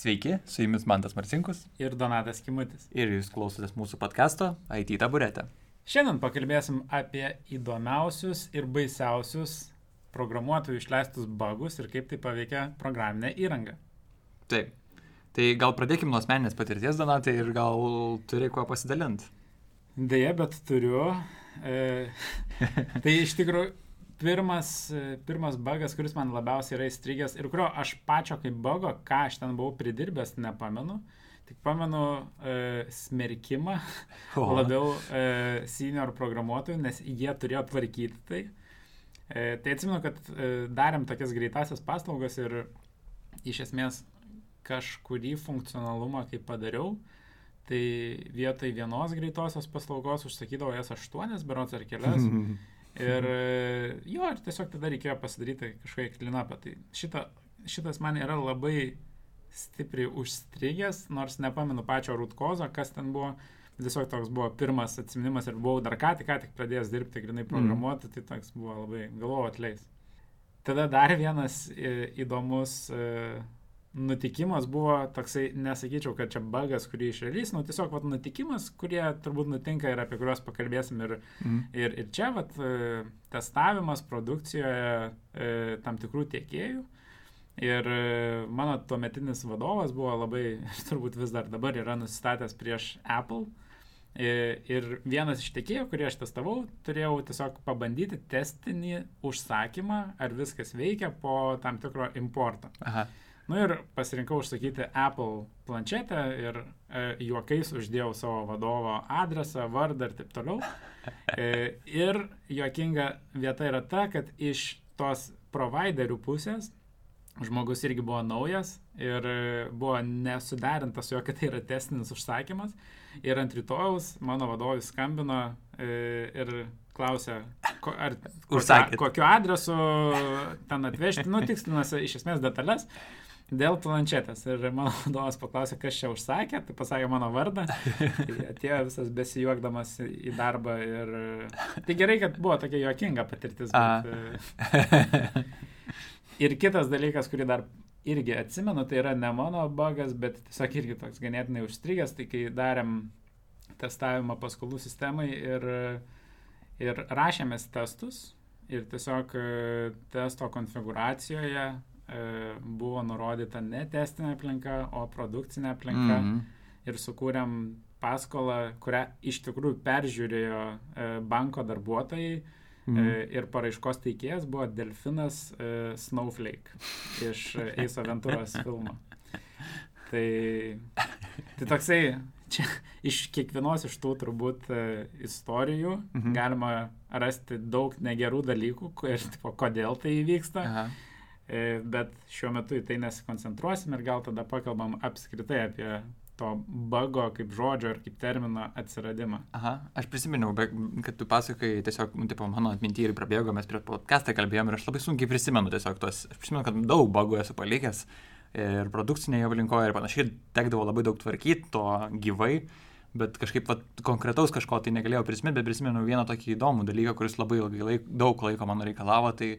Sveiki, su jumis Mantas Marcinkus ir Donatas Kimutis. Ir jūs klausotės mūsų podkasto IT taburetė. Šiandien pakalbėsim apie įdomiausius ir baisiausius programuotojų išleistus bugus ir kaip tai paveikia programinę įrangą. Taip. Tai gal pradėkime nuo asmeninės patirties, Donatai, ir gal turi kuo pasidalinti. Deja, bet turiu. E, tai iš tikrųjų pirmas, pirmas bugas, kuris man labiausiai yra įstrigęs ir kurio aš pačio kaip bugo, ką aš ten buvau pridirbęs, nepamenu. Tik pamenu e, smerkimą o. labiau e, senior programuotojų, nes jie turėjo tvarkyti tai. E, tai atsimenu, kad e, darėm tokias greitasias paslaugas ir iš esmės kažkurį funkcionalumą, kai padariau, tai vietoj vienos greitosios paslaugos užsakydavo jas aštuonias, berots ar kelias. Ir jo, ir tiesiog tada reikėjo pasidaryti kažkokį klinapą. Tai šita, šitas man yra labai stipriai užstrigęs, nors nepamenu pačio rūtkozo, kas ten buvo. Tiesiog toks buvo pirmas atsiminimas ir buvau dar ką tik, ką tik pradėjęs dirbti, grinai mm. programuoti, mm. tai toks buvo labai galvoju atleis. Tada dar vienas įdomus nutikimas buvo toksai, nesakyčiau, kad čia bagas, kurį išrelys, nu tiesiog vat, nutikimas, kurie turbūt nutinka ir apie kuriuos pakalbėsim ir, mm. ir, ir čia vat, e, testavimas produkcijoje e, tam tikrų tiekėjų. Ir e, mano tuometinis vadovas buvo labai, turbūt vis dar dabar yra nusistatęs prieš Apple. Ir vienas iš tiekėjų, kurį aš testavau, turėjau tiesiog pabandyti testinį užsakymą, ar viskas veikia po tam tikro importo. Aha. Nu ir pasirinkau užsakyti Apple planšetę ir e, juokais uždėjau savo vadovo adresą, vardą ir taip toliau. E, ir juokinga vieta yra ta, kad iš tos providerių pusės žmogus irgi buvo naujas ir buvo nesuderintas su juo, kad tai yra testinis užsakymas. Ir ant rytojaus mano vadovui skambino e, ir klausė, ko, ar kokio, kokiu adresu ten atvežti, nu tikslinasi iš esmės detalės. Dėl planšetės. Ir mano vadovas paklausė, kas čia užsakė, tai pasakė mano vardą. Tai atėjo visas besijuokdamas į darbą. Ir... Tai gerai, kad buvo tokia juokinga patirtis. Bet... ir kitas dalykas, kurį dar irgi atsimenu, tai yra ne mano bagas, bet tiesiog irgi toks ganėtinai užstrigęs. Tai kai darėm testavimą paskolų sistemai ir, ir rašėmės testus. Ir tiesiog testo konfiguracijoje E, buvo nurodyta ne testinė aplinka, o produkcinė aplinka. Mm -hmm. Ir sukūrėm paskolą, kurią iš tikrųjų peržiūrėjo e, banko darbuotojai. Mm. -hmm. Ir paraiškos teikėjas buvo Delfinas Snowflake iš Ace Aventuros filmo. Tai, tai toksai, čia iš kiekvienos iš tų turbūt istorijų -hmm. galima rasti daug negerų dalykų ir tipo, kodėl tai įvyksta. Aha. E, bet šiuo metu į tai nesikoncentruosim ir gal tada pakalbam apskritai apie to bago kaip žodžio ir kaip termino atsiradimą. Aha, aš prisiminiau, kad tu pasakai, tiesiog, nu, tipo, mano atminti ir prabėgo, mes prie podcastą kalbėjom ir aš labai sunkiai prisimenu tiesiog tos, aš prisimenu, kad daug bagų esu palikęs ir produkcinėje aplinkoje ir panašiai, tekdavo labai daug tvarkyti to gyvai, bet kažkaip vat, konkretaus kažko tai negalėjau prisiminti, bet prisimenu vieną tokį įdomų dalyką, kuris labai ilgai laik, daug laiko man reikalavo, tai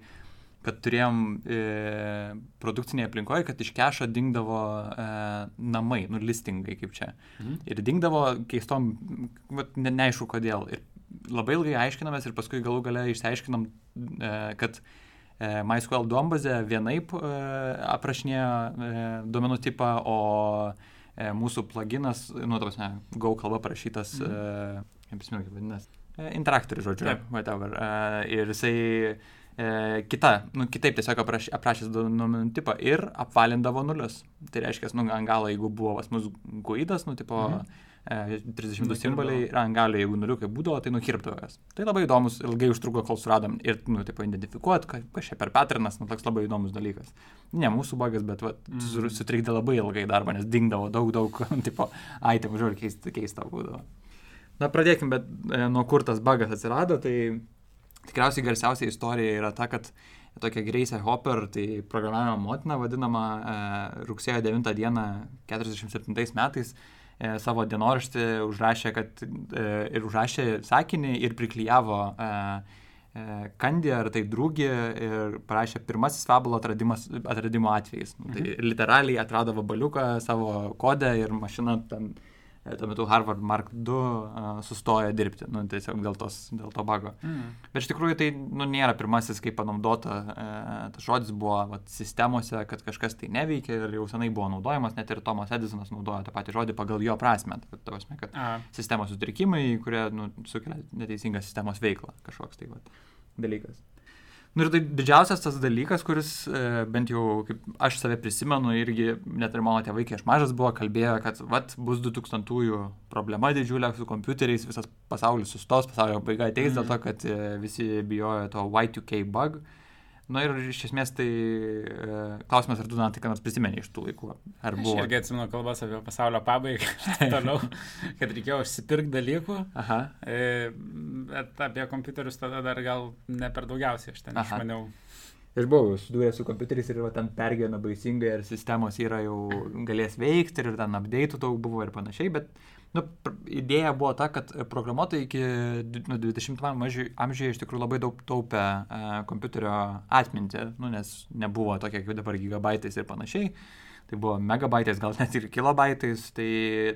kad turėjom e, produkcinėje aplinkoje, kad iš kešo dingdavo e, namai, nu listingai kaip čia. Mhm. Ir dingdavo keistom, ne, neaišku kodėl. Ir labai ilgai aiškinamės ir paskui galų gale išsiaiškinom, e, kad e, MySQL duombazė vienaip e, aprašinėjo e, duomenų tipą, o e, mūsų pluginas, nu, tavas, ne, Go kalba parašytas, mhm. e, kaip prisimenu, kaip vadinasi, e, interaktorius, žodžiu, Taip. whatever. E, ir jisai e, kita, nu, kitaip tiesiog apraš, aprašęs duomenų tipą ir apvalindavo nulius. Tai reiškia, nu, ant galo, jeigu buvo pas mus guidas, nu, tipo, mhm. e, 32 simboliai ir ant galo, jeigu nuliukai būdavo, tai nukirpdavo jas. Tai labai įdomus, ilgai užtruko, kol suradom ir, nu, tipo, identifikuot, kas čia per paternas, nu, toks labai įdomus dalykas. Ne mūsų bagas, bet, va, mhm. sutrikdė labai ilgai darbą, nes dingdavo daug, daug, tipo, itemų, žiūrėk, keista, keista būdavo. Na, pradėkime, bet e, nuo kur tas bagas atsirado, tai Tikriausiai garsiausia istorija yra ta, kad tokia Grace Hopper, tai programavimo motina vadinama, e, rugsėjo 9 dieną 47 metais e, savo dienoraštį užrašė, kad e, ir užrašė sakinį ir priklyjavo Kandį ar tai drūgį ir parašė pirmasis fabulo atradimo atvejais. Nu, tai mhm. literaliai atrado vabaliuką savo kodę ir mašina ten E, tuo metu Harvard Mark II sustojo dirbti, nu, tiesiog dėl, tos, dėl to bago. Mm. Bet iš tikrųjų tai nu, nėra pirmasis, kaip panaudota, uh, tas žodis buvo vat, sistemose, kad kažkas tai neveikia ir jau senai buvo naudojamas, net ir Tomas Edisonas naudojo tą patį žodį pagal jo prasme. Tai, prasme, kad A. sistemos sutrikimai, kurie nu, sukelia neteisingą sistemos veiklą, kažkoks tai vat, dalykas. Nu ir tai didžiausias tas dalykas, kuris e, bent jau, kaip aš save prisimenu, irgi net ir mano tėvai, kai aš mažas buvo, kalbėjo, kad vat, bus 2000-ųjų problema didžiulė su kompiuteriais, visas pasaulis sustos, pasaulio baiga ateis mm. dėl to, kad e, visi bijojo to Y2K bug. Mm Na ir iš esmės tai e, klausimas, ar tu, na, tai ką nors prisimeni iš tų laikų? Ar buvo? Aš irgi atsimenu kalbas apie pasaulio pabaigą, toliau, kad reikėjo užsipirkti dalykų. Aha. E, bet apie kompiuterius tada dar gal ne per daugiausiai, aš ten Aha. išmaniau. Aš buvau susidūręs su kompiuteriais ir ten pergyvena baisingai, ar sistemos yra jau galės veikti ir ten update daug buvo ir panašiai, bet nu, idėja buvo ta, kad programuotojai iki nu, 20-ame amžiuje iš tikrųjų labai daug taupė e, kompiuterio atmintį, nu, nes nebuvo tokia kaip dabar gigabaitais ir panašiai. Tai buvo megabaitais, gal net ir kilobaitais, tai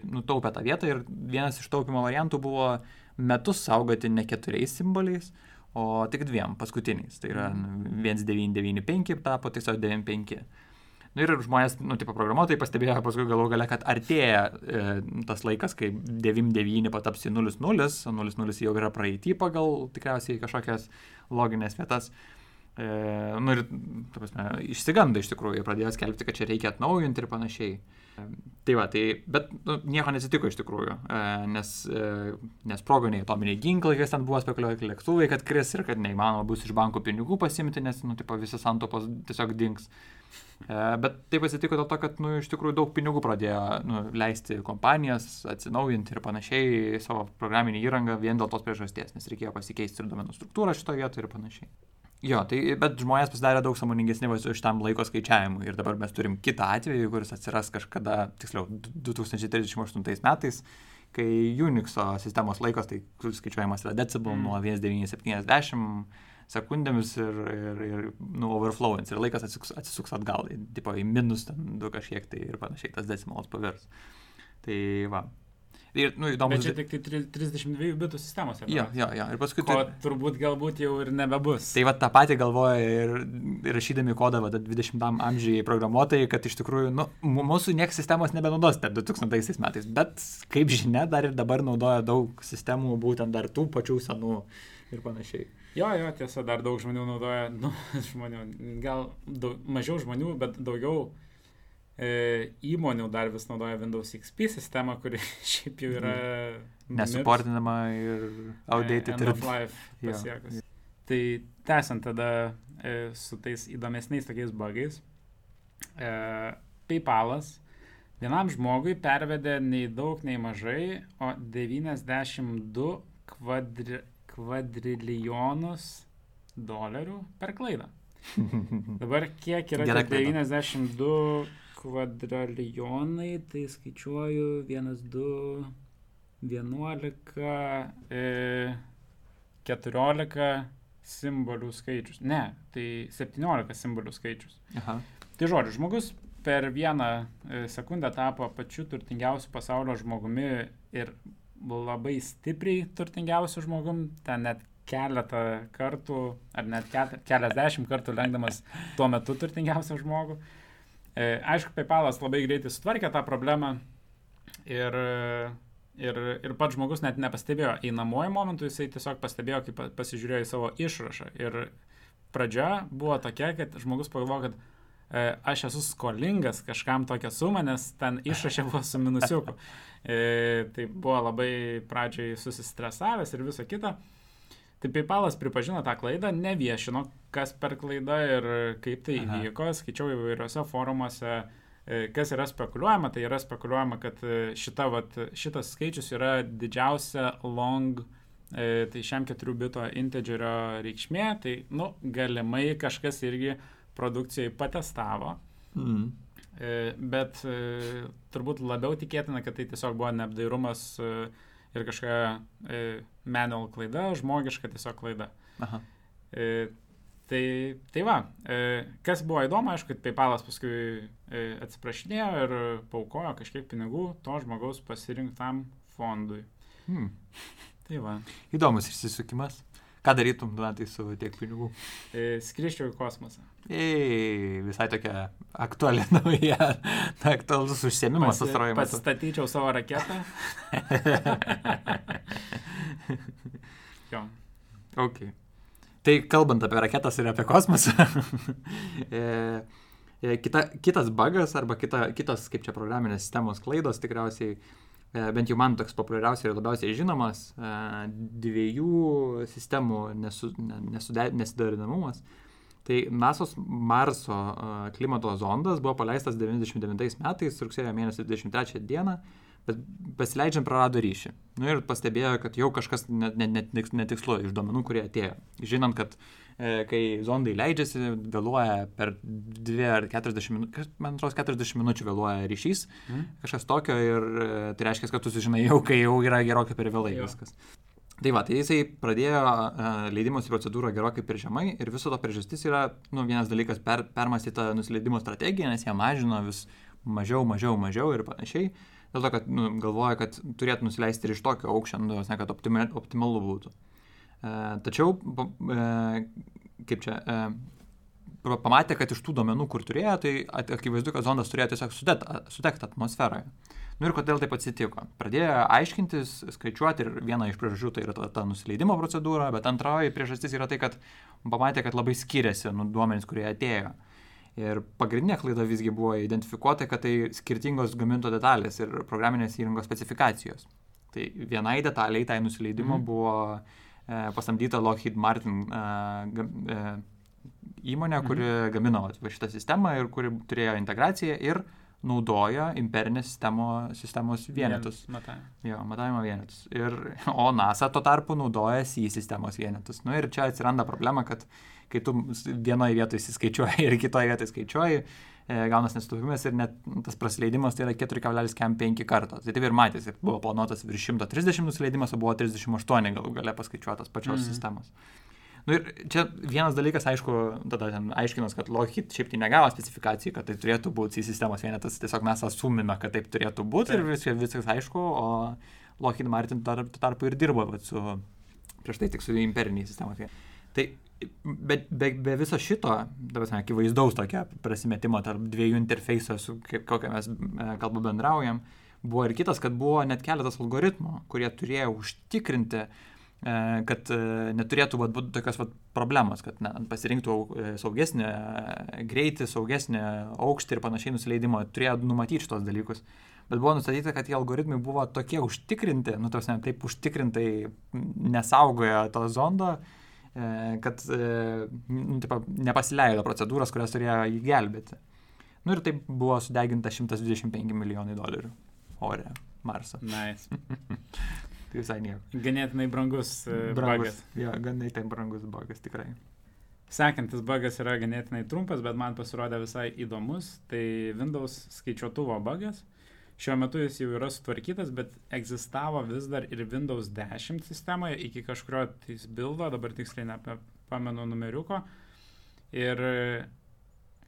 nutaupė tą vietą ir vienas iš taupimo variantų buvo metus saugoti ne keturiais simboliais, o tik dviem paskutiniais. Tai yra 1995 tapo tiesiog 95. Nu, ir žmonės, nu, tipo programuotojai pastebėjo paskui galų gale, kad artėja e, tas laikas, kai 99 pataps į 00, o 00 jau yra praeitį pagal tikriausiai kažkokias loginės vietas. E, nu ir, ta prasme, išsiganda iš tikrųjų, pradėjo skelbti, kad čia reikia atnaujinti ir panašiai. E, tai va, tai, bet nu, nieko nesitiko iš tikrųjų, e, nes, e, nes progo nei atominiai ginklai, kas ten buvo spekuliuoti, lėktuvai, kad kris ir kad neįmanoma bus iš bankų pinigų pasimti, nes, nu, tipo, visi santopos tiesiog dings. E, bet taip atsitiko dėl to, kad nu, iš tikrųjų daug pinigų pradėjo nu, leisti kompanijas, atsinaujinti ir panašiai savo programinį įrangą vien dėl tos priežasties, nes reikėjo pasikeisti ir domenų struktūrą šitoje vietoje ir panašiai. Jo, tai, bet žmonės pasidarė daug samoningesni iš tam laiko skaičiavimui ir dabar mes turim kitą atvejį, kuris atsiras kažkada, tiksliau, 2038 metais, kai Unixo sistemos laikas, tai skaičiuojamas yra decibel mm. nuo 1970 sekundėmis ir, ir, ir nu, overflowins ir laikas atsisuks, atsisuks atgal, tipo į minus ten du kažkiek tai ir panašiai tas decimalas pavirs. Tai va. Ir, nu, įdomu. Bet čia tik tai 32 bitų sistemos. Jo, jo, jo. Ir paskui... Ko turbūt galbūt jau ir nebebus. Tai va tą patį galvoja ir, ir rašydami kodą va, 20 amžiai programuotojai, kad iš tikrųjų, nu, mūsų niekas sistemos nebenaudos ten 2000 metais. Bet, kaip žinia, dar ir dabar naudoja daug sistemų, būtent dar tų pačių senų ir panašiai. Jo, jo, tiesa, dar daug žmonių naudoja, nu, žmonių, gal daug, mažiau žmonių, bet daugiau e, įmonių dar vis naudoja Windows XP sistemą, kuri šiaip jau yra... Nesuportinama ir outdated. E, life pasiekus. Ja. Tai tęsiant tada e, su tais įdomesniais tokiais bugais, e, PayPalas vienam žmogui pervedė nei daug, nei mažai, o 92 kvadri kvadrilijonus dolerių per klaidą. Dabar kiek yra 92 kvadrilijonai, tai skaičiuoju 1, 2, 11, e, 14 simbolių skaičius. Ne, tai 17 simbolių skaičius. Aha. Tai žodžiu, žmogus per vieną e, sekundę tapo pačiu turtingiausiu pasaulio žmogumi ir labai stipriai turtingiausiu žmogum, ten net keletą kartų, ar net keliasdešimt kartų lenkdamas tuo metu turtingiausią žmogų. E, aišku, PayPalas labai greitai sutvarkė tą problemą ir, ir, ir pats žmogus net nepastebėjo. Einamuoju momentu jisai tiesiog pastebėjo, kai pasižiūrėjo į savo išrašą. Ir pradžia buvo tokia, kad žmogus pagalvojo, kad aš esu skolingas kažkam tokią sumą, nes ten išrašė buvo su minusiuku. E, tai buvo labai pradžiai susistresavęs ir visa kita. Tai PayPalas pripažino tą klaidą, neviešino, kas per klaidą ir kaip tai Aha. įvyko. Skaičiau įvairiuose forumuose, e, kas yra spekuliuojama. Tai yra spekuliuojama, kad e, šita, vat, šitas skaičius yra didžiausia long, e, tai šiam 4 bito integerio reikšmė. Tai, nu, galimai kažkas irgi produkcijai patestavo. Mm. Bet e, turbūt labiau tikėtina, kad tai tiesiog buvo neapdairumas e, ir kažkokia manual klaida, žmogiška tiesiog klaida. Aha. Tai, tai va, kas buvo įdomu, aišku, kad PayPalas paskui atsiprašinėjo ir paukojo kažkiek pinigų to žmogaus pasirinktam fondui. Hmm. Tai va. Įdomus išsisukimas. Ką darytum, Donatai, su tiek pinigų? E, Skriščiau į kosmosą. Ei, visai tokia aktuali nauja, aktualus užsiemimas metu. Pasistatyčiau savo raketą. jo. Ok. Tai kalbant apie raketas ir apie kosmosą, e, kita, kitas bugas arba kita, kitas, kaip čia programinės sistemos klaidos tikriausiai, e, bent jau man toks populiariausias ir labiausiai žinomas, e, dviejų sistemų nesu, ne, nesude, nesidarinamumas. Tai NASO's Marso e, klimato zondas buvo paleistas 99 metais, rugsėjo mėnesio 23 dieną, bet pasileidžiant prarado ryšį. Nu ir pastebėjo, kad jau kažkas net, net, net netikslu iš duomenų, kurie atėjo. Žinant, kad e, kai zondai leidžiasi, vėluoja per 2 ar 40 minučių, man atrodo, 40 minučių vėluoja ryšys, Mm. kažkas tokio ir e, tai reiškia, kad tu sužinai jau, kai jau yra gerokai per vėlai Jo. viskas. Tai va, tai jisai pradėjo uh, leidimosi procedūrą gerokai per žemai ir viso to priežastis yra, nu, vienas dalykas, per, permastyta nusileidimo strategija, nes jie mažino vis mažiau, mažiau, mažiau ir panašiai. Dėl to, kad nu, galvoja, kad turėtų nusileisti ir iš tokio aukščio, nu, ne, kad optima, optimalu būtų. Uh, tačiau, uh, kaip čia, pa- pamatė, kad iš tų duomenų, kur turėjo, tai akivaizdu, kad zondas turėjo tiesiog sudegti atmosferoje. Nu ir kodėl taip atsitiko? Pradėjo aiškintis, skaičiuoti ir viena iš priežasčių tai yra ta, ta nusileidimo procedūra, bet antroji priežastis yra tai, kad pamatė, kad labai skiriasi nu, duomenys, kurie atėjo. Ir pagrindinė klaida visgi buvo identifikuota, kad tai skirtingos gaminto detalės ir programinės įrangos specifikacijos. Tai vienai detaliai, tai nusileidimo Mhm. buvo e, pasamdyta Lockheed Martin e, e, įmonė, kuri gamino vat va šitą sistemą ir kuri turėjo integraciją ir naudoja imperinės sistemo, sistemos vienetus. Matai. Jo, matavimo vienetus. Ir, o NASA tuo tarpu naudoja SI sistemos vienetus. Nu ir čia atsiranda problema, kad kai tu vienoje vietoje įsiskaičiuoji ir kitoje vietoje skaičiuoji, e, gaunas nesutopimas ir net tas praleidimas tai yra 4,5 karto. Tai taip ir matėsi, buvo planuotas virš 130 nusileidimas, o buvo 38 galų gale paskaičiuotas pačios Mhm. sistemos. Nu ir čia vienas dalykas, aišku, tada ten aiškinos, kad Lockheed šiaip tai negavo specifikacijų, kad tai turėtų būti į sistemos vienetas, tiesiog mes asumina, kad taip turėtų būti ir Taip. viskas, viskas aišku, o Lockheed Martin tar, tuo tarpu ir dirbo vat, su, prieš tai tik su imperiniais sistemos vienetais. Tai bet be, be viso šito, dabar akivaizdaus tokio prasimetimo tarp dviejų interfejsų, su kokią mes e, kalbą bendraujam, buvo ir kitas, kad buvo net keletas algoritmų, kurie turėjo užtikrinti, e, kad e, neturėtų vat, būti tokios vat, problemos, kad ne, pasirinktų saugesnį greitį, saugesnį aukštį ir panašiai nusileidimo, turėjo numatyti šitos dalykus. Bet buvo nustatyta, kad tie algoritmai buvo tokie užtikrinti, nu, ne, taip užtikrintai nesaugojo to zondo, kad e, nu, taip, nepasileido procedūros, kurias turėjo jį gelbėti. Nu ir taip buvo sudeginta 125 milijonai dolerių ore Marso. Nice. Tai visai nieko. Ganėtinai brangus, e, Brangus. bugas. Jo, ganai tai brangus bugas tikrai. Sekantis bugas yra ganėtinai trumpas, bet man pasirodė visai įdomus. Tai Windows skaičiuotuvo bugas. Šiuo metu jis jau yra sutvarkytas, bet egzistavo vis dar ir Windows 10 sistemoje iki kažkurio tais bildo, dabar tiksliai nepamenu numeriuko. Ir e,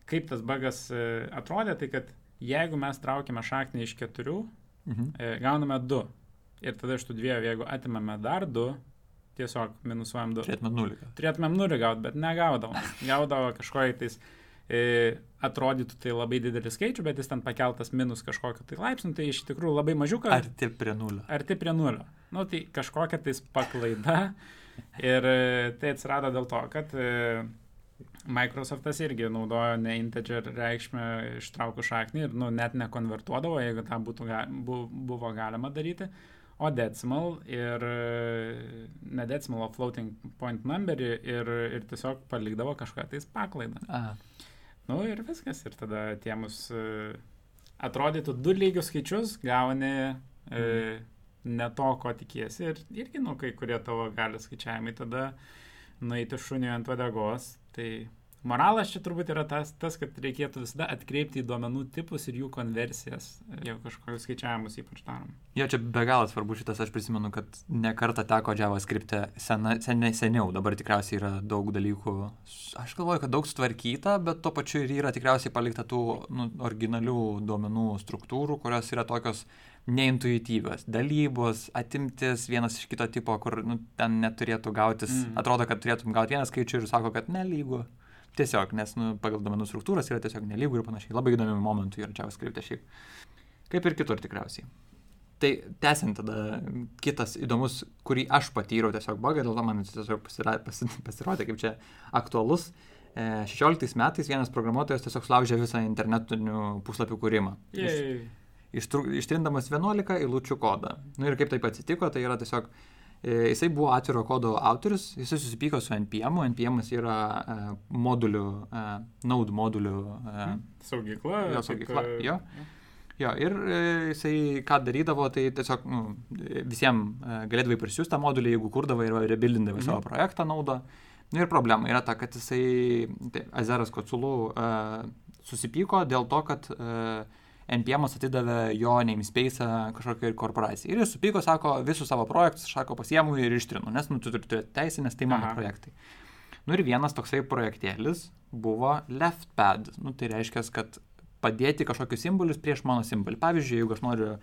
kaip tas bugas e, atrodė, tai kad jeigu mes traukiame šaknį iš keturių, Mhm. e, gauname du. Ir tada iš tų dviejų, jeigu atimame dar du, tiesiog minusuojam du. Turėtume nulį. Turėtumėm nulį gauti, bet negaudavom. Gaudavo kažkokį tais, atrodytų tai labai didelį skaičių, bet jis ten pakeltas minus kažkokiu tai laipsniu, tai iš tikrųjų labai mažiukas. Arti prie nulio. Arti prie nulio. Nu, tai kažkokia tais paklaida. Ir e, tai atsirado dėl to, kad e, Microsoftas irgi naudojo ne integer reikšmę ištraukų šaknį ir nu, net nekonvertuodavo, jeigu tą būtų, ga, bu, buvo galima daryti. O decimal ir e, ne decimal, o floating point numberį ir, ir tiesiog palikdavo kažką tais paklaidą. A, Nu ir viskas. Ir tada tiemus e, atrodytų du lygius skaičius gauni e, ne to, ko tikiesi. Ir irgi, nu, kai kurie tavo gali skaičiavimai tada nueiti šuniui ant vadegos. Tai moralas čia turbūt yra tas, tas, kad reikėtų visada atkreipti į duomenų tipus ir jų konversijas, jeigu kažkokius skaičiavimus ypač darom. Jo, čia be galo svarbu šitas, aš prisimenu, kad ne kartą teko JavaScript'e sena, seniai, seniau, dabar tikriausiai yra daug dalykų, aš galvoju, kad daug sutvarkyta, bet tuo pačiu ir yra tikriausiai palikta tų nu, originalių duomenų struktūrų, kurios yra tokios neintuityvios. Dalybos, atimtis vienas iš kito tipo, kur nu, ten neturėtų gautis, mm. atrodo, kad turėtum gauti vieną skaičių ir sako, kad nelygu. Tiesiog, nes nu, pagal domenų struktūras yra tiesiog nelygų ir panašiai. Labai įdomių momentų yra JavaScript šiaip. Kaip ir kitur tikriausiai. Tai tęsiant tada kitas įdomus, kurį aš patyriau tiesiog bugą, dėl to man tiesiog pasirodė kaip čia aktualus. 16 e, metais vienas programuotojas tiesiog sulaužė visą internetinių puslapių kūrimą. Jei ištrindamas 11 eilučių kodą. Na nu ir kaip taip atsitiko, tai yra tiesiog e, Jisai buvo atviro kodo autorius, jisai susipyko su NPM, NPM yra uh, modulių, uh, Node modulių. Uh, saugykla. Jo, saugykla. Jo. jo, ir jisai ką darydavo, tai tiesiog nu, visiems galėdavai prisiųsti tą modulį, jeigu kurdavai ir rebildindavai mhm. savo projektą naudą. Nu ir problema yra ta, kad jisai, tai Azeras Kotsulų uh, susipyko dėl to, kad uh, NPM atidavė jo namespace kažkokiai korporacijai. Ir jis supyko, sako, visus savo projektus, sako, pasiemu ir ištrinu, nes nu, tu turi turėti teisę, nes tai mano Aha. projektai. Nu ir vienas toksai projektėlis buvo leftpad. Nu, tai reiškia, kad padėti kažkokius simbolius prieš mano simbolį. Pavyzdžiui, jeigu aš noriu e,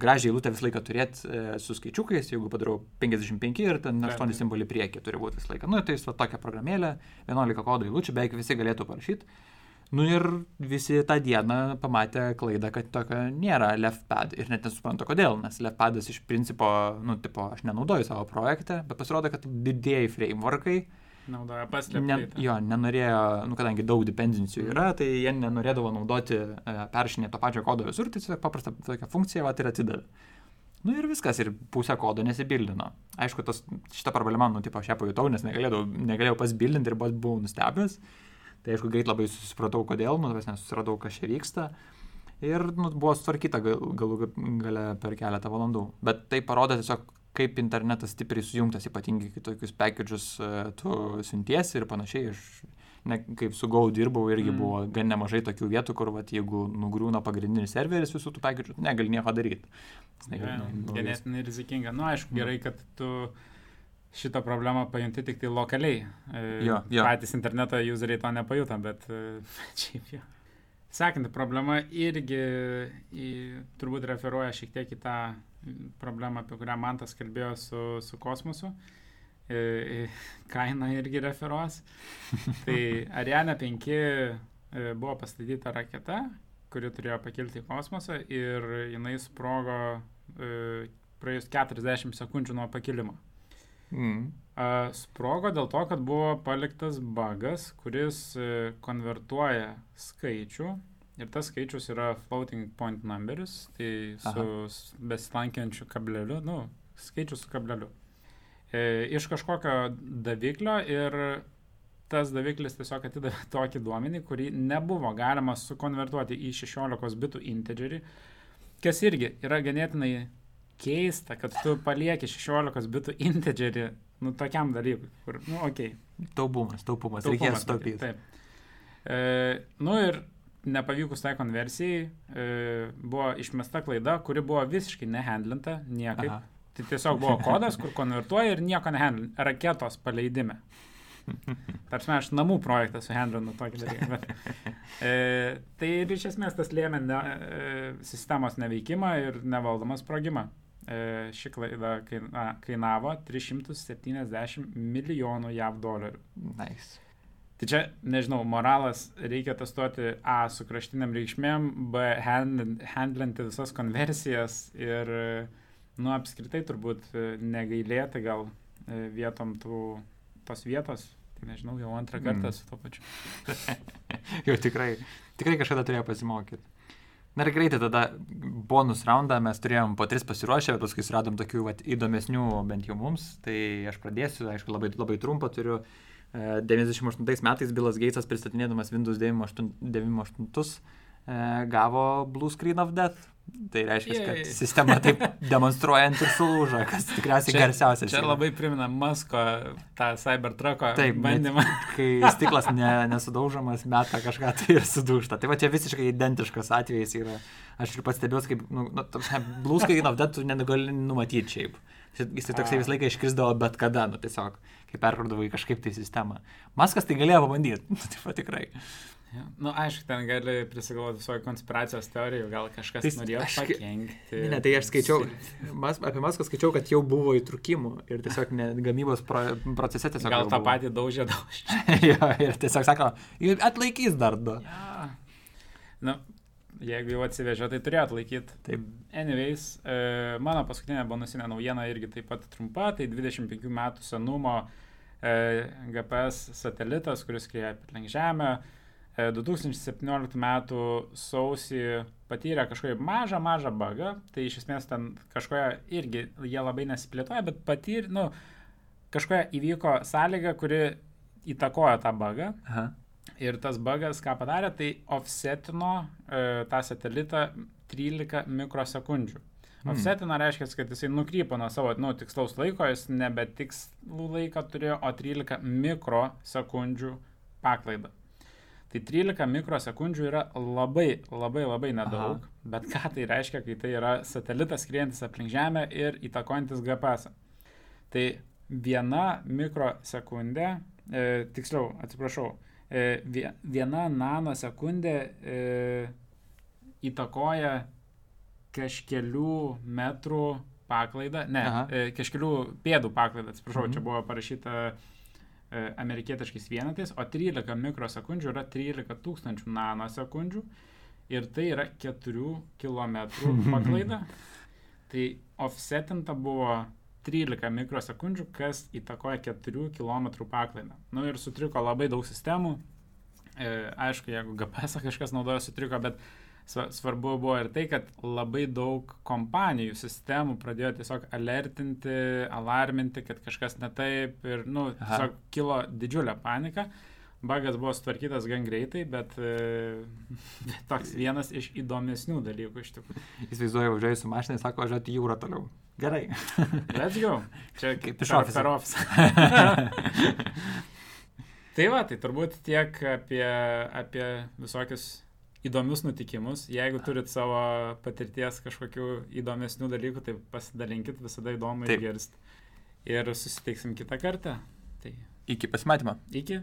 gražiai eilutę visą laiką turėti e, su skaičiukais, jeigu padarau 55 ir ten 8 simbolių priekį turi būti visą laiką. Nu, tai va tokia programėlė, 11 kodo eilučių, beveik visi galėtų parašyti. Nu ir visi tą dieną pamatė klaidą, kad tokio nėra leftpad ir net nesupranta kodėl, nes leftpadas iš principo, nu, tipo, aš nenaudoju savo projekte, bet pasirodo, kad didėjai frameworkai naudoja paslėptą. Ne, jo, nenorėjo, nu, kadangi daug dependencijų yra, tai jie nenorėdavo naudoti e, peršinė to pačio kodo visur, tai tiesiog paprasta tokia funkcija, va, ir atidavė. Nu ir viskas, ir pusę kodo nesibildino. Aišku, tas, šitą problemą, nu, tipo, aš ją pajutau, nes negalėjau, negalėjau pasbildinti ir buvau nustebęs. Tai aišku, greit labai susipratau, kodėl, nu, nesusiradau, kas čia vyksta. Ir nu, buvo sutvarkyta gal, galų gale per keletą valandų. Bet tai parodo tiesiog, kaip internetas stipriai sujungtas, ypatingai kitokius packages e, tu siuntiesi ir panašiai. Aš, ne, kaip su Go dirbau, irgi mm. buvo gan nemažai tokių vietų, kur, vat, jeigu nugriūna pagrindinis serveris visų tų package'ų, negali nieko daryti. Ja, Ganėtinai rizikinga. Na, nu, aišku, gerai, kad tu šitą problemą pajunti tik tai lokaliai. E, jo, jo. Patys interneto useriai to nepajuto, bet e, šiaip jau. Sekanti problema irgi į, turbūt referuoja šiek tiek į tą problemą, apie kurią Mantas kalbėjo su, su kosmosu. E, kaina irgi referuos. tai Ariane 5 buvo pastatyta raketa, kuri turėjo pakilti į kosmosą ir jinai sprogo praėjus 40 sekundžių nuo pakilimo. Mm. Sprogo dėl to, kad buvo paliktas bagas, kuris e, konvertuoja skaičių ir tas skaičius yra floating point numbers, tai su Aha. beslankiančiu kableliu, nu, skaičius su kableliu. E, iš kažkokio daviklio ir tas daviklis tiesiog atidavė tokį duomenį, kurį nebuvo galima sukonvertuoti į 16 bitų integerį, kas irgi yra ganėtinai keista, kad tu palieki 16 bitų integerį, nu, tokiam dalykui, kur, nu, okei. Okay. Taupumas, taupumas, taupumas reikės taupyti. Taip. E, nu ir nepavykus tai konversijai, e, buvo išmesta klaida, kuri buvo visiškai nehandlinta, niekaip. Aha. Tai tiesiog buvo kodas, kur konvertuoja ir nieko nehandlina. Raketos paleidime. Tarsi aš namų projektą suhandlinu tokį dalyką. Bet, e, tai ir iš esmės tas lėmė ne, e, sistemos neveikimą ir nevaldomą sprogimą. E, ši klaida kainavo 370 milijonų JAV dolerių. Nice. Tai čia, nežinau, moralas reikia testuoti A su kraštiniam reikšmėm, B handlinti visas konversijas ir, nu, apskritai turbūt negailėti gal e, vietom tų, tos vietos. Tai nežinau, jau antrą kartą mm. su to pačiu. jau tikrai, tikrai kažkada turėjo pasimokyti. Na ir greitai tada bonus raundą mes turėjom po tris pasiruošę, bet paskui suradom tokių vat, įdomesnių bent jau mums. Tai aš pradėsiu, aišku, labai, labai trumpą turiu. 98 e, metais Bilas Geitsas pristatinėdamas Windows 98, 98 e, gavo Blue Screen of Death. Tai reiškia, kad sistema taip demonstruojant ir sulūžo, kas tikriausiai garsiausias. Čia yra. labai primena Masko tą Cybertrucko Taip, bet bandymą. Kai stiklas ne, nesudaužomas, meta kažką tai ir sudūžta. Tai va čia visiškai identiškas atvejis yra. Aš ir pastebėjau, kaip, nu, nu Screen of Death tu negali numatyti šiaip. Jis tai toksai visą laiką iškrisdavo bet kada, nu tiesiog, kai perkurdavo į kažkaip tai sistemą. Maskas tai galėjo pabandyti, nu, taip pat tikrai. Ja. Nu, aišku, ten gali prisigalvoti visokių konspiracijos teorijų, gal kažkas Tai norėjo aš- pakenkti. Ne, tai aš skaičiau, mas, apie Maską skaičiau, kad jau buvo įtrukimų ir tiesiog ne, gamybos pro, procese tiesiog. Gal tą patį daužė daužė. jo, ir tiesiog sako, "Ir atlaikys dar du. Ja. Nu, jeigu jau atsivežė, tai turėjo atlaikyti. Taip. Anyways, e, mano paskutinė bonusinė naujiena irgi taip pat trumpa, tai 25 metų senumo e, GPS satelitas, kuris skrieja aplink Žemę. E, 2017 metų sausį patyrė kažkokį mažą, mažą bugą, tai iš esmės ten kažkoje irgi jie labai nesiplėtoja, bet patyrė, nu, kažkoje įvyko sąlyga, kuri įtakojo tą bugą. Aha. Ir tas bugas, ką padarė, tai offsetino e, tą satelitą 13 mikrosekundžių. Hmm. Offsetino reiškia, kad jisai nukrypo nuo savo nu, tikslaus laiko, jis nebe tikslų laiką turėjo, o 13 mikrosekundžių paklaidą. Tai 13 mikrosekundžių yra labai, labai, labai nedaug, Aha. bet ką tai reiškia, kai tai yra satelitas skriejantis aplink Žemę ir įtakojantis GPS. -ą. Tai viena mikrosekundė, e, tiksliau, atsiprašau, e, vie- viena nanosekundė e, įtakoja kažkelių metrų paklaidą, ne, Aha. e, kažkelių pėdų paklaidą, atsiprašau, Mhm. čia buvo parašyta amerikietiškais vienetais, o 13 mikrosekundžių yra 13 tūkstančių nanosekundžių ir tai yra 4 km paklaida. Tai offsetinta buvo 13 mikrosekundžių, kas įtakoja 4 km paklaidą. Nu ir sutriko labai daug sistemų. E, aišku, jeigu GPS kažkas naudoja, sutriko, bet svarbu buvo ir tai, kad labai daug kompanijų sistemų pradėjo tiesiog alertinti, alarminti, kad kažkas ne taip ir, nu, Aha. tiesiog kilo didžiulė panika. Bagas buvo sutvarkytas gan greitai, bet e, toks vienas iš įdomesnių dalykų iš tikrųjų. Įsivaizduoju, važiuoju su mašinai, sako, važiuoti jūrą toliau. Gerai. Let's go. Čia Kaip iš per- ofiso. per ofisą. tai va, tai turbūt tiek apie, apie visokius įdomius nutikimus. Jeigu turit savo patirties kažkokių įdomesnių dalykų, tai pasidalinkit, visada įdomu išgirsti. Ir susiteiksim kitą kartą. Tai Iki pasimatymo. iki.